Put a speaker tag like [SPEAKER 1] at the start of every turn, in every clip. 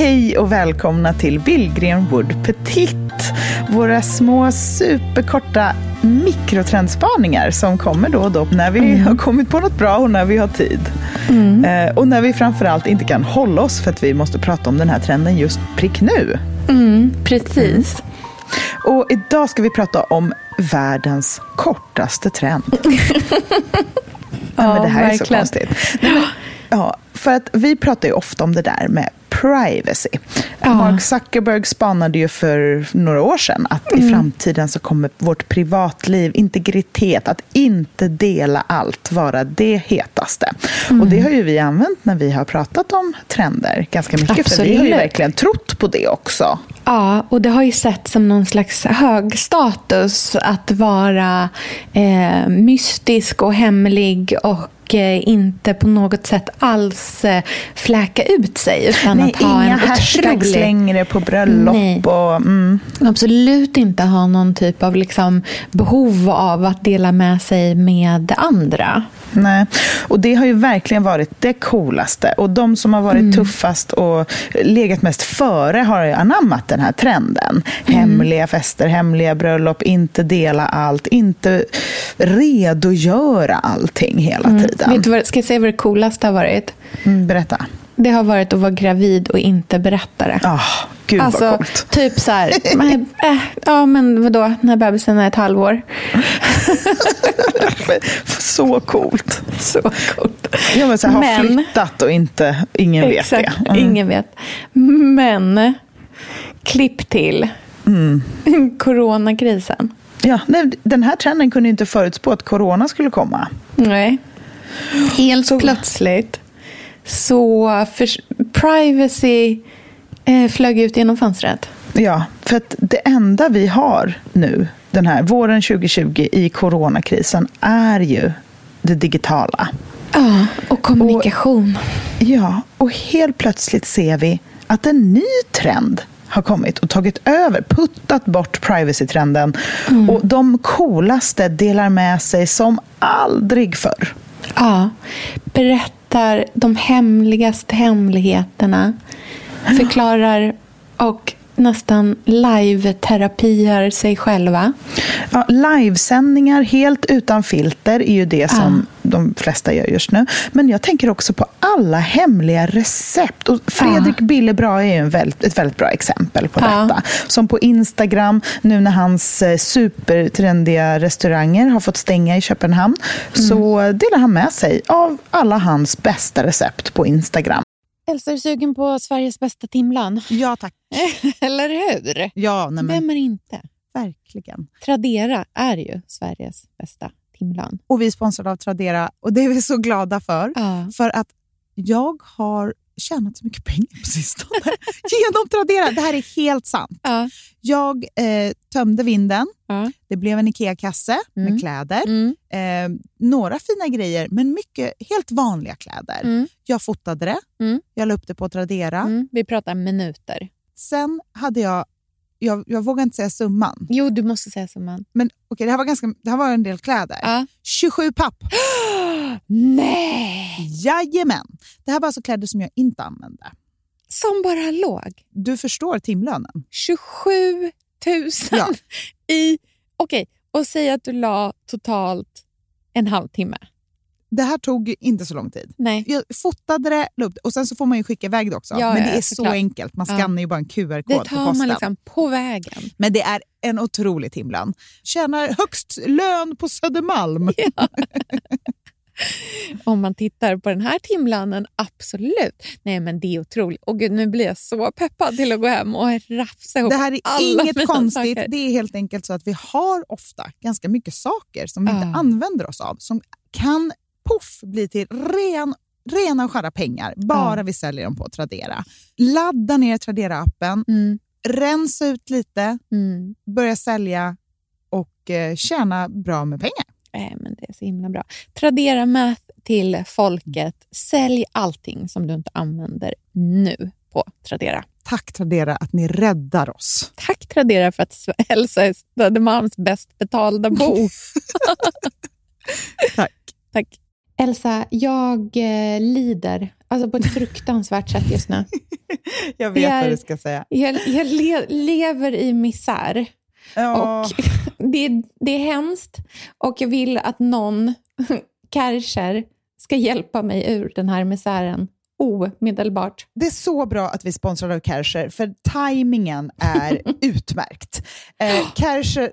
[SPEAKER 1] Hej och välkomna till Billgren Wood Petit. Våra små superkorta mikrotrendspaningar som kommer då och då när vi mm. har kommit på något bra och när vi har tid. Mm. Eh, och när vi framförallt inte kan hålla oss för att vi måste prata om den här trenden just prick nu.
[SPEAKER 2] Mm, precis. Mm.
[SPEAKER 1] Och idag ska vi prata om världens kortaste trend. ja, men det här verkligen. är så konstigt. Ja, för att vi pratar ju ofta om det där med privacy. Ja. Mark Zuckerberg spanade ju för några år sedan att mm. i framtiden så kommer vårt privatliv, integritet, att inte dela allt vara det hetaste. Mm. Och det har ju vi använt när vi har pratat om trender ganska mycket. Absolut. För vi har ju verkligen trott på det också.
[SPEAKER 2] Ja, och det har ju sett som någon slags hög status att vara eh, mystisk och hemlig och Eh, inte på något sätt alls eh, fläka ut sig. Utan
[SPEAKER 1] Nej,
[SPEAKER 2] att ha
[SPEAKER 1] inga en hashtags otrolig... längre på bröllop. Nej. Och, mm.
[SPEAKER 2] Absolut inte ha någon typ av liksom behov av att dela med sig med andra.
[SPEAKER 1] Nej, och det har ju verkligen varit det coolaste. Och de som har varit mm. tuffast och legat mest före har ju anammat den här trenden. Mm. Hemliga fester, hemliga bröllop, inte dela allt, inte redogöra allting hela mm. tiden.
[SPEAKER 2] Vet du vad, ska jag säga vad det coolaste har varit?
[SPEAKER 1] Mm, berätta.
[SPEAKER 2] Det har varit att vara gravid och inte berätta det.
[SPEAKER 1] Oh, gud alltså, vad coolt.
[SPEAKER 2] Typ så här, men, äh, ja men vadå, när bebisen är ett halvår.
[SPEAKER 1] så coolt.
[SPEAKER 2] Så coolt.
[SPEAKER 1] Ja, men så här, har flyttat och inte, ingen exakt, vet
[SPEAKER 2] det. Mm. Ingen vet. Men, klipp till mm. coronakrisen.
[SPEAKER 1] Ja, nej, den här trenden kunde inte förutspå att corona skulle komma.
[SPEAKER 2] Nej. Helt så. plötsligt så för, privacy eh, flög ut genom fönstret.
[SPEAKER 1] Ja, för att det enda vi har nu, den här våren 2020 i coronakrisen, är ju det digitala.
[SPEAKER 2] Ja, och kommunikation.
[SPEAKER 1] Och, ja, och helt plötsligt ser vi att en ny trend har kommit och tagit över, puttat bort privacy-trenden. Mm. Och de coolaste delar med sig som aldrig förr.
[SPEAKER 2] Ja, berättar de hemligaste hemligheterna. Förklarar och nästan live-terapier sig själva.
[SPEAKER 1] Ja, livesändningar helt utan filter är ju det som ja. de flesta gör just nu. Men jag tänker också på alla hemliga recept. Och Fredrik ja. Billebra är ju väldigt, ett väldigt bra exempel på ja. detta. Som på Instagram, nu när hans eh, supertrendiga restauranger har fått stänga i Köpenhamn, mm. så delar han med sig av alla hans bästa recept på Instagram.
[SPEAKER 2] Elsa, är du sugen på Sveriges bästa timlan?
[SPEAKER 1] Ja, tack.
[SPEAKER 2] Eller hur?
[SPEAKER 1] Ja, nej, men...
[SPEAKER 2] Vem är inte?
[SPEAKER 1] Verkligen.
[SPEAKER 2] Tradera är ju Sveriges bästa timlan.
[SPEAKER 1] Och vi är sponsrade av Tradera och det är vi så glada för. Ja. För att jag har tjänat så mycket pengar på sistone genom Tradera. Det här är helt sant. Ja. Jag eh, tömde vinden. Ja. Det blev en IKEA-kasse mm. med kläder. Mm. Eh, några fina grejer, men mycket helt vanliga kläder. Mm. Jag fotade det. Mm. Jag la upp det på Tradera.
[SPEAKER 2] Mm. Vi pratar minuter.
[SPEAKER 1] Sen hade jag jag, jag vågar inte säga summan.
[SPEAKER 2] Jo, du måste säga summan.
[SPEAKER 1] Men okay, det, här var ganska, det här var en del kläder. Ja. 27 papp.
[SPEAKER 2] Nej!
[SPEAKER 1] Jajamän. Det här var alltså kläder som jag inte använde.
[SPEAKER 2] Som bara låg?
[SPEAKER 1] Du förstår timlönen.
[SPEAKER 2] 27 000 ja. i... Okej, okay. och säg att du la totalt en halvtimme
[SPEAKER 1] det här tog inte så lång tid.
[SPEAKER 2] Nej.
[SPEAKER 1] Jag fotade det, upp, och sen så får man ju skicka iväg det också. Ja, men det är så enkelt. Man skannar ja. ju bara en QR-kod på
[SPEAKER 2] posten. Det tar man liksom på vägen.
[SPEAKER 1] Men det är en otrolig timlön. Tjänar högst lön på Södermalm. Ja.
[SPEAKER 2] Om man tittar på den här timlönen, absolut. Nej, men det är otroligt. Och gud, nu blir jag så peppad till att gå hem och rafsa ihop
[SPEAKER 1] Det här är
[SPEAKER 2] alla
[SPEAKER 1] inget konstigt. Saker. Det är helt enkelt så att vi har ofta ganska mycket saker som vi uh. inte använder oss av, som kan poff blir till ren, rena och skära pengar bara mm. vi säljer dem på Tradera. Ladda ner Tradera-appen, mm. rensa ut lite, mm. börja sälja och eh, tjäna bra med pengar.
[SPEAKER 2] Äh, men det är så himla bra. Tradera Math till folket. Sälj allting som du inte använder nu på Tradera.
[SPEAKER 1] Tack Tradera att ni räddar oss.
[SPEAKER 2] Tack Tradera för att Elsa är Södermalms bäst betalda bo.
[SPEAKER 1] Tack.
[SPEAKER 2] Tack. Elsa, jag eh, lider alltså på ett fruktansvärt sätt just nu.
[SPEAKER 1] jag vet är, vad du ska säga.
[SPEAKER 2] Jag, jag le, lever i misär. Ja. Och det, det är hemskt och jag vill att någon, Kärcher, ska hjälpa mig ur den här misären omedelbart.
[SPEAKER 1] Det är så bra att vi sponsrar av Kärcher, för tajmingen är utmärkt. Eh, Kärcher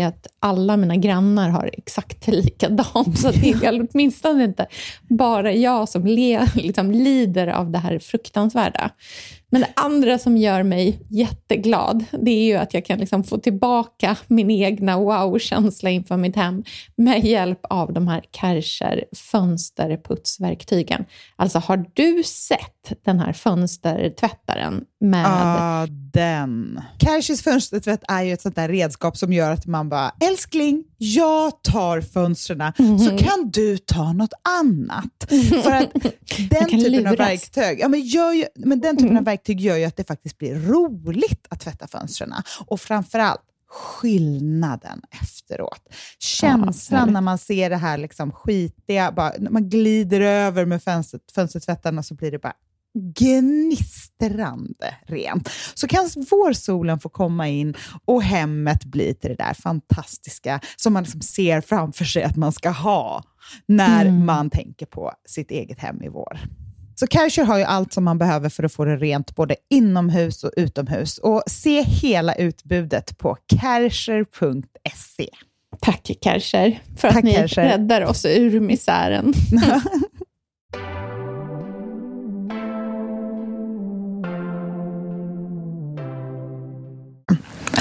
[SPEAKER 2] är att alla mina grannar har exakt likadant. Så det är åtminstone inte bara jag som le, liksom, lider av det här fruktansvärda. Men det andra som gör mig jätteglad, det är ju att jag kan liksom få tillbaka min egna wow-känsla inför mitt hem med hjälp av de här Kärcher fönsterputsverktygen. Alltså, har du sett den här fönstertvättaren med...
[SPEAKER 1] Ah, den. Kärchers fönstertvätt är ju ett sånt där redskap som gör att man bara, älskling, jag tar fönstren, mm. så kan du ta något annat. För att den typen luras. av verktyg, ja, men, gör men den typen mm. av verktyg gör ju att det faktiskt blir roligt att tvätta fönstren. Och framförallt, skillnaden efteråt. Känslan ja, när man ser det här liksom skitiga, bara, när man glider över med fönster, fönstertvättarna så blir det bara gnistrande rent. Så kan vårsolen få komma in och hemmet bli till det där fantastiska som man liksom ser framför sig att man ska ha när mm. man tänker på sitt eget hem i vår. Så Kärcher har ju allt som man behöver för att få det rent både inomhus och utomhus. Och se hela utbudet på kärcher.se.
[SPEAKER 2] Tack Kärcher för Tack, att ni Kärcher. räddar oss ur misären.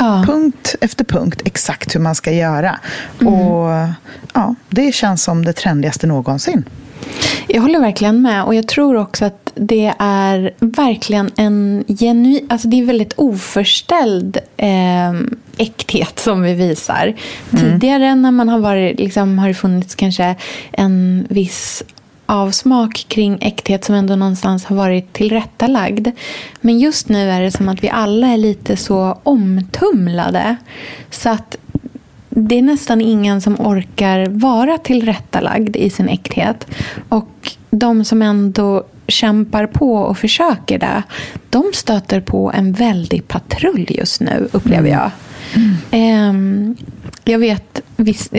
[SPEAKER 1] Ja. Punkt efter punkt exakt hur man ska göra. Mm. Och ja, Det känns som det trendigaste någonsin.
[SPEAKER 2] Jag håller verkligen med och jag tror också att det är verkligen en genuin, alltså det är väldigt oförställd eh, äkthet som vi visar. Mm. Tidigare när man har varit, liksom, har det funnits kanske en viss avsmak kring äkthet som ändå någonstans har varit tillrättalagd. Men just nu är det som att vi alla är lite så omtumlade. Så att det är nästan ingen som orkar vara tillrättalagd i sin äkthet. Och de som ändå kämpar på och försöker det, de stöter på en väldig patrull just nu, upplever jag. Mm. Um, jag vet, visst,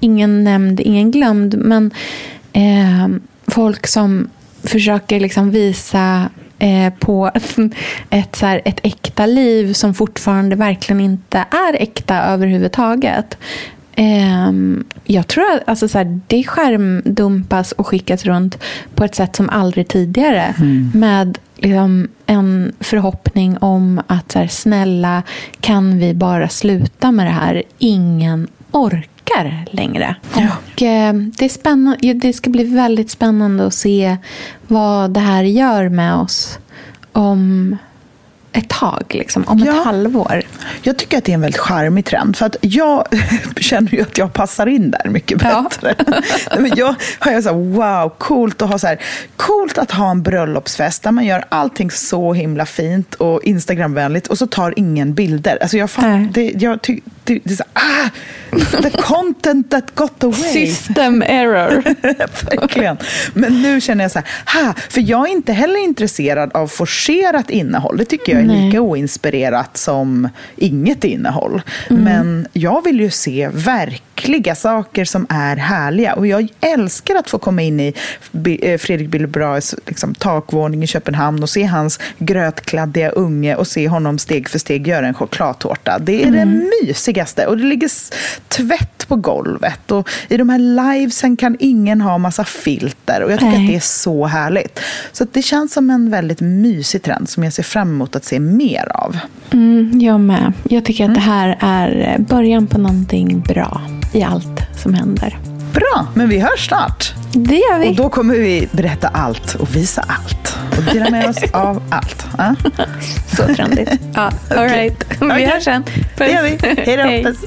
[SPEAKER 2] ingen nämnd, ingen glömd, men eh, folk som försöker liksom visa eh, på ett, så här, ett äkta liv som fortfarande verkligen inte är äkta överhuvudtaget. Eh, jag tror att alltså, så här, det skärmdumpas och skickas runt på ett sätt som aldrig tidigare. Mm. Med liksom, en förhoppning om att så här, snälla, kan vi bara sluta med det här? Ingen orkar orkar längre. Ja. Och, eh, det, är spännande, det ska bli väldigt spännande att se vad det här gör med oss om ett tag, liksom, om ja. ett halvår.
[SPEAKER 1] Jag tycker att det är en väldigt charmig trend. För att jag känner ju att jag passar in där mycket bättre. Ja. Men jag har jag så här, wow, coolt att ha så här, coolt att ha en bröllopsfest där man gör allting så himla fint och Instagramvänligt och så tar ingen bilder. Alltså jag, fatt, det, jag ty, det, det är så, ah, the content that got away.
[SPEAKER 2] System error.
[SPEAKER 1] Verkligen. Men nu känner jag så här, ha, för jag är inte heller intresserad av forcerat innehåll. Det tycker jag är Nej. lika oinspirerat som inget innehåll. Mm. Men jag vill ju se verkliga saker som är härliga. Och jag älskar att få komma in i eh, Fredrik Billebraes liksom, takvåning i Köpenhamn och se hans grötkladdiga unge och se honom steg för steg göra en chokladtårta. Det är mm. det mysigaste. Och det ligger tvätt på golvet. Och I de här livesen kan ingen ha massa filter. Och jag tycker Nej. att det är så härligt. Så det känns som en väldigt mysig trend som jag ser fram emot att se mer av.
[SPEAKER 2] Mm, jag med. Jag tycker att mm. det här är början på någonting bra i allt som händer.
[SPEAKER 1] Bra, men vi hörs snart.
[SPEAKER 2] Det gör vi.
[SPEAKER 1] Och då kommer vi berätta allt och visa allt. Och dela med oss av allt. Ja?
[SPEAKER 2] Så trendigt. Ja, all right. Vi hörs sen.
[SPEAKER 1] Det gör vi. Hej då. Puss.